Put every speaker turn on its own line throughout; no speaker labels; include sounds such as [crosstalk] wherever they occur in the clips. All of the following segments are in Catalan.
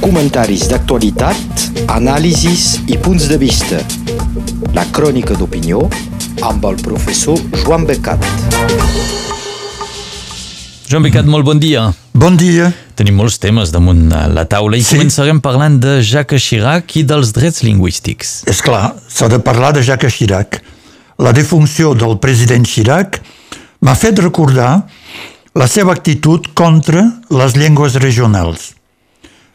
Comentaris d'actualitat, anàlisis i punts de vista. La crònica d'opinió amb el professor Joan Becat.
Joan Becat, molt bon dia.
Bon dia.
Tenim molts temes damunt la taula i
Sí.
començarem parlant de Jacques Chirac i dels drets lingüístics.
És clar, s'ha de parlar de Jacques Chirac. La defunció del president Chirac m'ha fet recordar la seva actitud contra les llengües regionals.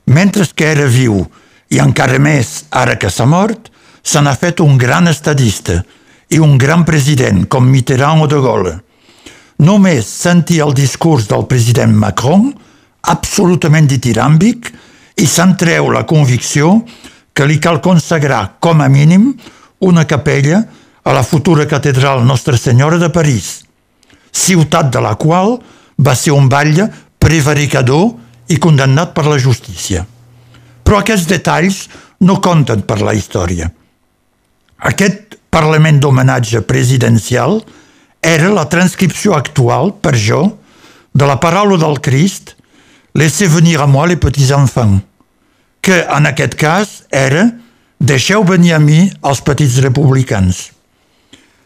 Mentre que era viu, i encara més ara que s'ha mort, se n'ha fet un gran estadista i un gran president, com Mitterrand o de Gaulle. Només sentir el discurs del president Macron, absolutament ditiràmbic, i se'n treu la convicció que li cal consagrar, com a mínim, una capella a la futura catedral Nostra Senyora de París, ciutat de la qual va ser un batlle prevaricador i condemnat per la justícia. Però aquests detalls no compten per la història. Aquest Parlament d'homenatge presidencial era la transcripció actual, per jo, de la paraula del Crist Laissez venir a moi les petits enfants, que en aquest cas era Deixeu venir a mi els petits republicans.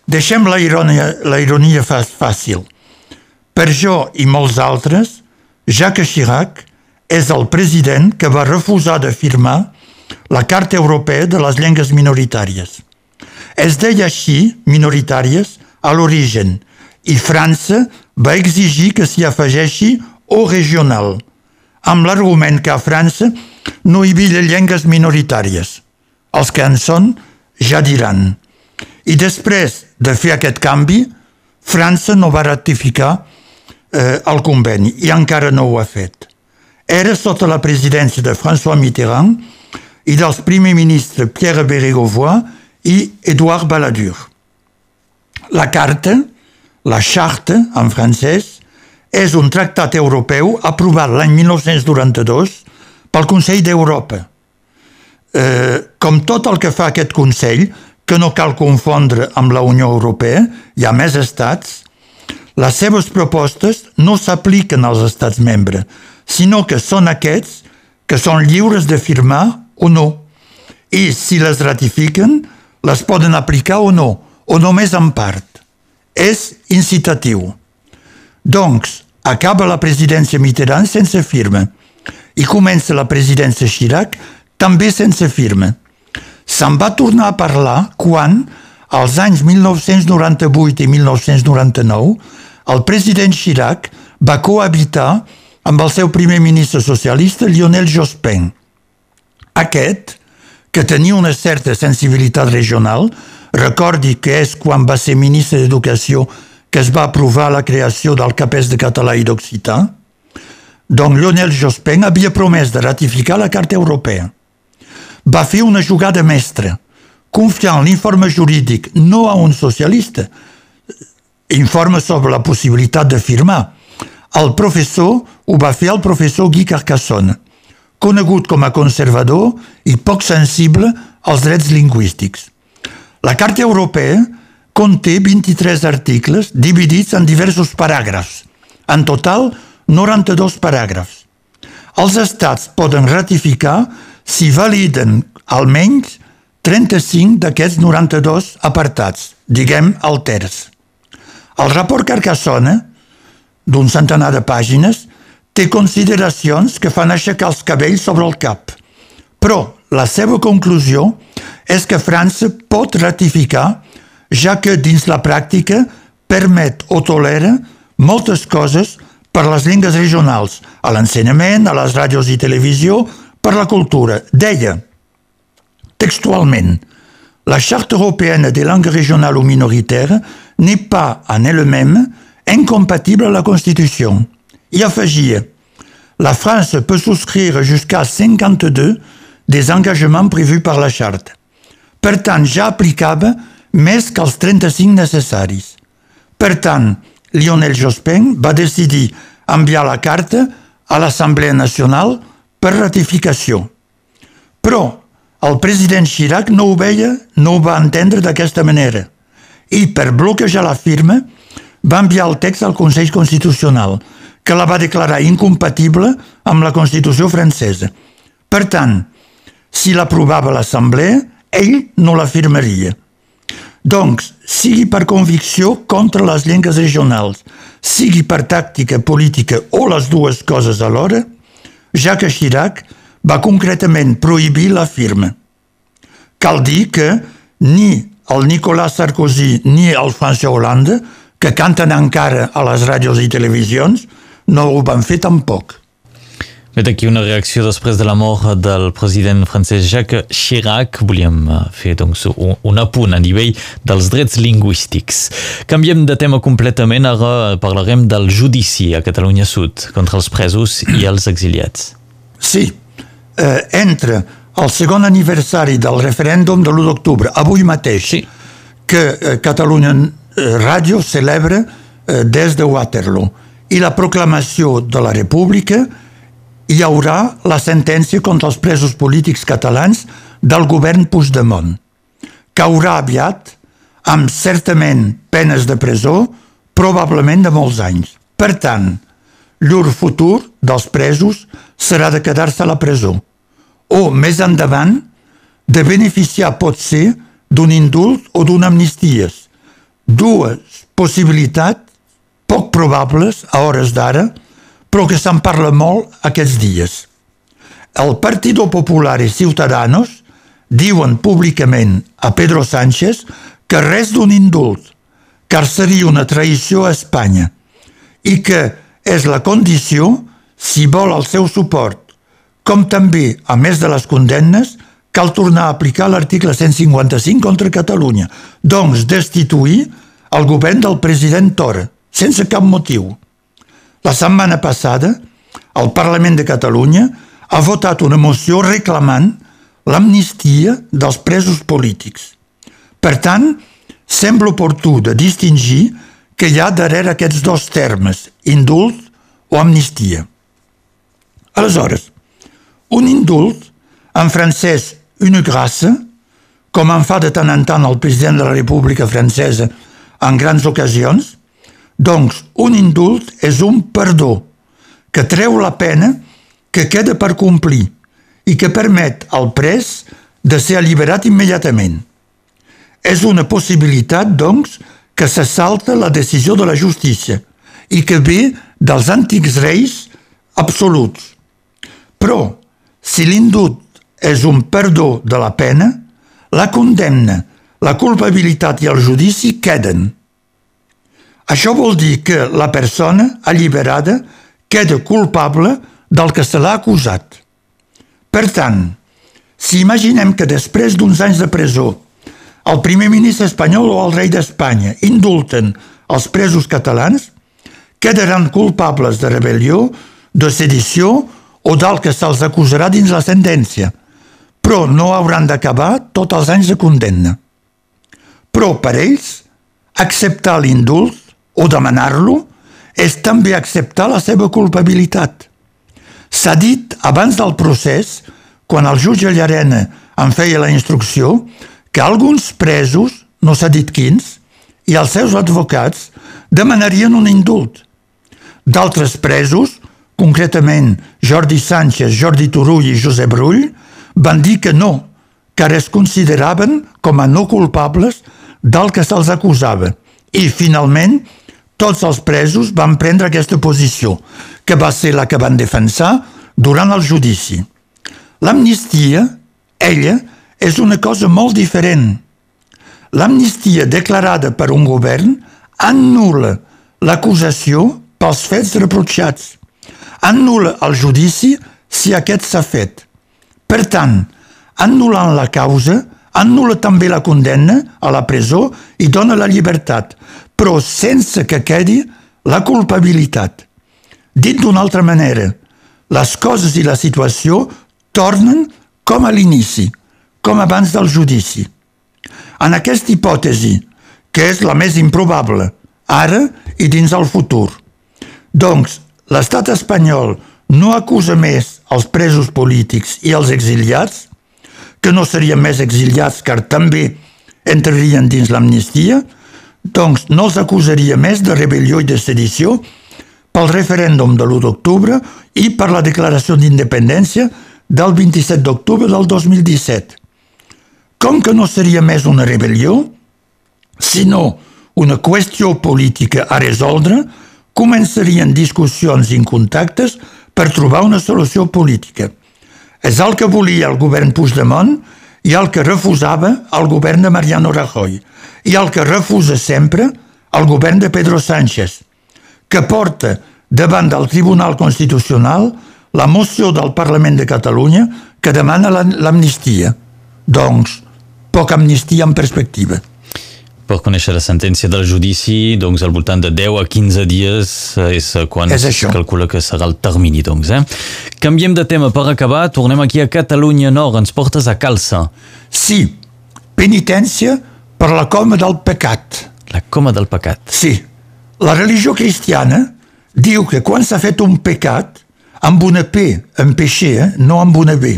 Deixem la ironia, la ironia fàcil. Per jo i molts altres, Jacques Chirac és el president que va refusar de firmar la Carta Europea de les Llengües Minoritàries. Es deia així, minoritàries, a l'origen, i França va exigir que s'hi afegeixi o regional, amb l'argument que a França no hi havia llengües minoritàries. Els que en són ja diran. I després de fer aquest canvi, França no va ratificar eh, el conveni i encara no ho ha fet. Era sota la presidència de François Mitterrand i dels primer ministre Pierre Bérégovoy i Édouard Balladur. La carta, la charte en francès, és un tractat europeu aprovat l'any 1992 pel Consell d'Europa. Eh, com tot el que fa aquest Consell, que no cal confondre amb la Unió Europea, hi ha més estats, les seves propostes no s'apliquen als estats membres, sinó que són aquests que són lliures de firmar o no. I si les ratifiquen, les poden aplicar o no, o només en part. És incitatiu. Doncs, acaba la presidència Mitterrand sense firma i comença la presidència Chirac també sense firma. Se'n va tornar a parlar quan, als anys 1998 i 1999, el president Chirac va cohabitar amb el seu primer ministre socialista Lionel Jospin. Aquest, que tenia una certa sensibilitat regional, recordi que és quan va ser ministre d'Educació que es va aprovar la creació del capès de català i d'occità, doncs Lionel Jospin havia promès de ratificar la Carta Europea. Va fer una jugada mestra, confiant l'informe jurídic no a un socialista, informe sobre la possibilitat de firmar. El professor ho va fer el professor Guy Carcassonne, conegut com a conservador i poc sensible als drets lingüístics. La Carta Europea conté 23 articles dividits en diversos paràgrafs, en total 92 paràgrafs. Els estats poden ratificar si validen almenys 35 d'aquests 92 apartats, diguem el terç. El rapport Carcassona, d'un centenar de pàgines, té consideracions que fan aixecar els cabells sobre el cap. Però la seva conclusió és que França pot ratificar, ja que dins la pràctica permet o tolera moltes coses per les llengües regionals, a l'ensenyament, a les ràdios i televisió, per la cultura. Deia, textuellement, la Charte européenne des langues régionales ou minoritaires n'est pas en elle-même incompatible à la Constitution. I afegia, la France peut souscrire jusqu'à 52 des engagements prévus par la Charte. Per tant, ja aplicava més que els 35 necessaris. Per tant, Lionel Jospin va decidir enviar la carta a l'Assemblea Nacional per ratificació. Però el president Chirac no ho veia, no ho va entendre d'aquesta manera. I per bloquejar la firma va enviar el text al Consell Constitucional, que la va declarar incompatible amb la Constitució francesa. Per tant, si l'aprovava l'Assemblea, ell no l'afirmaria. Doncs, sigui per convicció contra les llengües regionals, sigui per tàctica política o les dues coses alhora, Jacques Chirac va concretament prohibir la firma. Cal dir que ni el Nicolas Sarkozy ni el François Hollande, que canten encara a les ràdios i televisions, no ho van fer tampoc.
Vet aquí una reacció després de la mort del president francès Jacques Chirac. Volíem eh, fer doncs, un, un apunt a nivell dels drets lingüístics. Canviem de tema completament, ara parlarem del judici a Catalunya Sud contra els presos i els exiliats.
Sí, eh, entre el segon aniversari del referèndum de l'1 d'octubre, avui mateix,
Sí.
que eh, Catalunya eh, Ràdio celebra eh, des de Waterloo i la proclamació de la República, hi haurà la sentència contra els presos polítics catalans del govern Puigdemont. Caurà aviat amb certament penes de presó, probablement de molts anys. Per tant, llur futur dels presos serà de quedar-se a la presó o, més endavant, de beneficiar pot ser d'un indult o d'una amnisties. Dues possibilitats poc probables a hores d'ara, però que se'n parla molt aquests dies. El Partido Popular i Ciutadanos diuen públicament a Pedro Sánchez que res d'un indult, car seria una traïció a Espanya, i que és la condició si vol el seu suport, com també, a més de les condemnes, cal tornar a aplicar l'article 155 contra Catalunya, doncs destituir el govern del president Torra, sense cap motiu. La setmana passada, el Parlament de Catalunya ha votat una moció reclamant l'amnistia dels presos polítics. Per tant, sembla oportú de distingir que hi ha darrere aquests dos termes, indult o amnistia. Aleshores, un indult, en francès une grâce, com en fa de tant en tant el president de la República Francesa en grans ocasions, doncs un indult és un perdó que treu la pena que queda per complir i que permet al pres de ser alliberat immediatament. És una possibilitat, doncs, que se salta la decisió de la justícia i que ve dels antics reis absoluts. Però, si l'indult és un perdó de la pena, la condemna, la culpabilitat i el judici queden. Això vol dir que la persona alliberada queda culpable del que se l'ha acusat. Per tant, si imaginem que després d'uns anys de presó el primer ministre espanyol o el rei d'Espanya indulten els presos catalans, quedaran culpables de rebel·lió, de sedició o del que se'ls acusarà dins la sentència, però no hauran d'acabar tots els anys de condemna. Però per ells, acceptar l'indult o demanar-lo és també acceptar la seva culpabilitat. S'ha dit abans del procés, quan el jutge Llarena en feia la instrucció, que alguns presos, no s'ha dit quins, i els seus advocats demanarien un indult. D'altres presos, concretament Jordi Sánchez, Jordi Turull i Josep Brull, van dir que no, que es consideraven com a no culpables del que se'ls acusava. I, finalment, tots els presos van prendre aquesta posició, que va ser la que van defensar durant el judici. L'amnistia, ella, és una cosa molt diferent. L'amnistia declarada per un govern anul·la l'acusació pels fets reprotxats, anul·la el judici si aquest s'ha fet. Per tant, anul·lant la causa, anul·la també la condemna a la presó i dona la llibertat, però sense que quedi la culpabilitat. Dit d'una altra manera, les coses i la situació tornen com a l'inici, com abans del judici. En aquesta hipòtesi, que és la més improbable, ara i dins el futur. Doncs l'estat espanyol no acusa més els presos polítics i els exiliats, que no serien més exiliats car també entrarien dins l'amnistia, doncs no els acusaria més de rebel·lió i de sedició pel referèndum de l'1 d'octubre i per la declaració d'independència del 27 d'octubre del 2017. Com que no seria més una rebel·lió, sinó una qüestió política a resoldre, començarien discussions i contactes per trobar una solució política. És el que volia el govern Puigdemont i el que refusava el govern de Mariano Rajoy i el que refusa sempre el govern de Pedro Sánchez, que porta davant del Tribunal Constitucional la moció del Parlament de Catalunya que demana l'amnistia. Doncs, poca amnistia en perspectiva.
Per conèixer la sentència del judici, doncs al voltant de 10 a 15 dies eh, és quan
és
es calcula que serà el termini. Doncs, eh? Canviem de tema per acabar, tornem aquí a Catalunya Nord, ens portes a Calça.
Sí, penitència per la coma del pecat.
La coma del pecat.
Sí, la religió cristiana diu que quan s'ha fet un pecat, amb una P, en peixer, eh? no amb una B.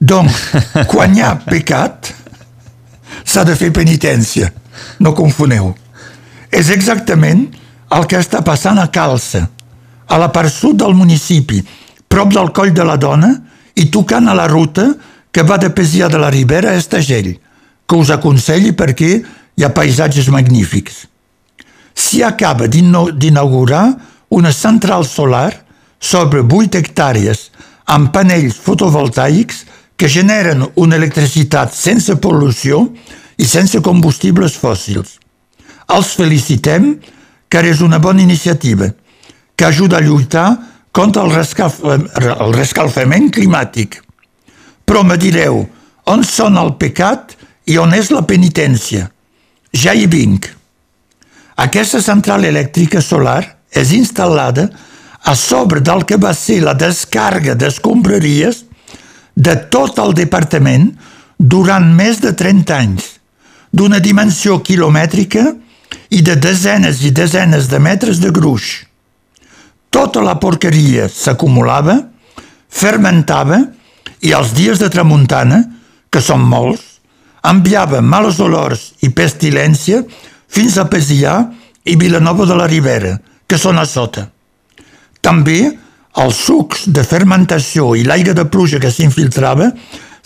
Donc, quan hi ha [laughs] pecat, s'ha de fer penitència. No confoneu. És exactament el que està passant a Calça, a la part sud del municipi, prop del coll de la dona i tocant a la ruta que va de Pesia de la Ribera a Estagell, que us aconselli perquè hi ha paisatges magnífics. S'hi acaba d'inaugurar una central solar sobre 8 hectàrees amb panells fotovoltaics que generen una electricitat sense pol·lució i sense combustibles fòssils. Els felicitem, car és una bona iniciativa que ajuda a lluitar contra el, rescalf el rescalfament climàtic. Però me direu, on són el pecat i on és la penitència? Ja hi vinc. Aquesta central elèctrica solar és instal·lada a sobre del que va ser la descàrrega d'escombraries de tot el departament durant més de 30 anys d'una dimensió quilomètrica i de desenes i desenes de metres de gruix. Tota la porqueria s'acumulava, fermentava i els dies de tramuntana, que són molts, enviava males olors i pestilència fins a Pesià i Vilanova de la Ribera, que són a sota. També els sucs de fermentació i l'aire de pluja que s'infiltrava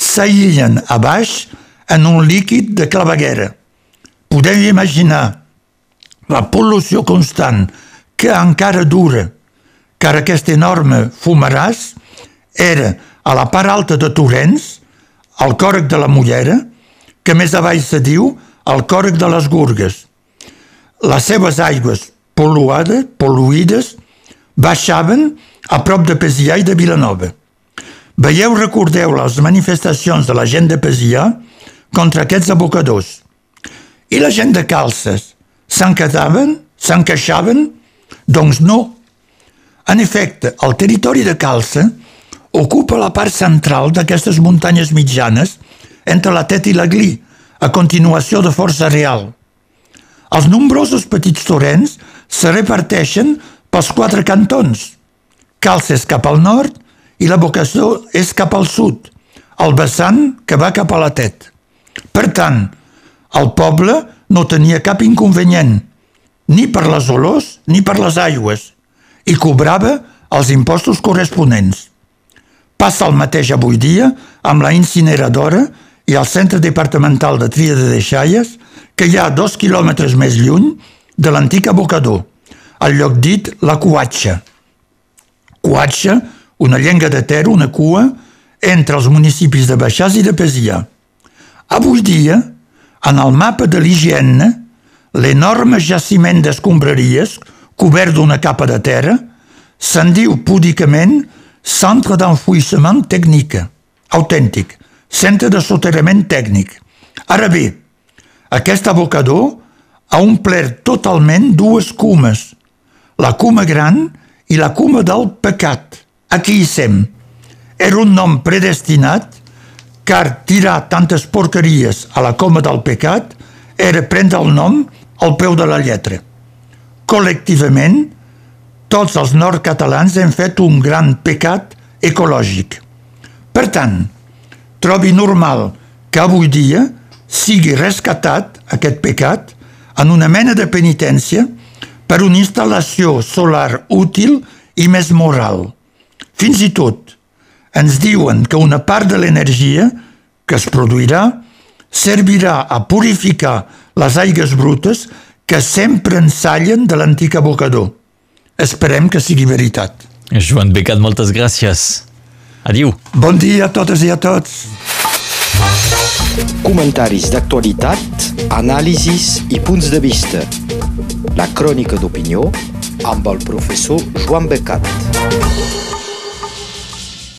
s'aïllen a baix en un líquid de claveguera. Podeu imaginar la pol·lució constant que encara dura, car aquest enorme fumaràs era a la part alta de Torrents, al còrrec de la Mullera, que més avall se diu el còrrec de les Gurgues. Les seves aigües pol·luades, pol·luïdes, baixaven a prop de Pesià i de Vilanova. Veieu, recordeu les manifestacions de la gent de Pesià contra aquests abocadors. I la gent de calces se'n quedaven? Se'n queixaven? Doncs no. En efecte, el territori de Calça ocupa la part central d'aquestes muntanyes mitjanes entre la Tet i la Glí, a continuació de Força Real. Els nombrosos petits torrents se reparteixen pels quatre cantons. Calça és cap al nord i la vocació és cap al sud, el vessant que va cap a la Tet. Per tant, el poble no tenia cap inconvenient, ni per les olors ni per les aigües, i cobrava els impostos corresponents. Passa el mateix avui dia amb la incineradora i el centre departamental de tria de deixalles que hi ha dos quilòmetres més lluny de l'antic abocador, al lloc dit la Coatxa. Coatxa, una llenga de ter, una cua, entre els municipis de Baixàs i de Pesià. Avui dia, en el mapa de l'IGN, l'enorme jaciment d'escombraries, cobert d'una capa de terra, se'n diu púdicament Centre d'enfouissement tècnic, autèntic, centre de soterrament tècnic. Ara bé, aquest abocador ha omplert totalment dues cumes, la cuma gran i la cuma del pecat. Aquí hi sem. Era un nom predestinat car tirar tantes porqueries a la coma del pecat era prendre el nom al peu de la lletra. Col·lectivament, tots els nord-catalans hem fet un gran pecat ecològic. Per tant, trobi normal que avui dia sigui rescatat aquest pecat en una mena de penitència per una instal·lació solar útil i més moral. Fins i tot, ens diuen que una part de l'energia que es produirà servirà a purificar les aigues brutes que sempre ensallen de l'antic abocador. Esperem que sigui veritat.
Joan Becat, moltes gràcies. Adiu.
Bon dia a totes i a tots.
Comentaris d'actualitat, anàlisis i punts de vista. La crònica d'opinió amb el professor Joan Becat.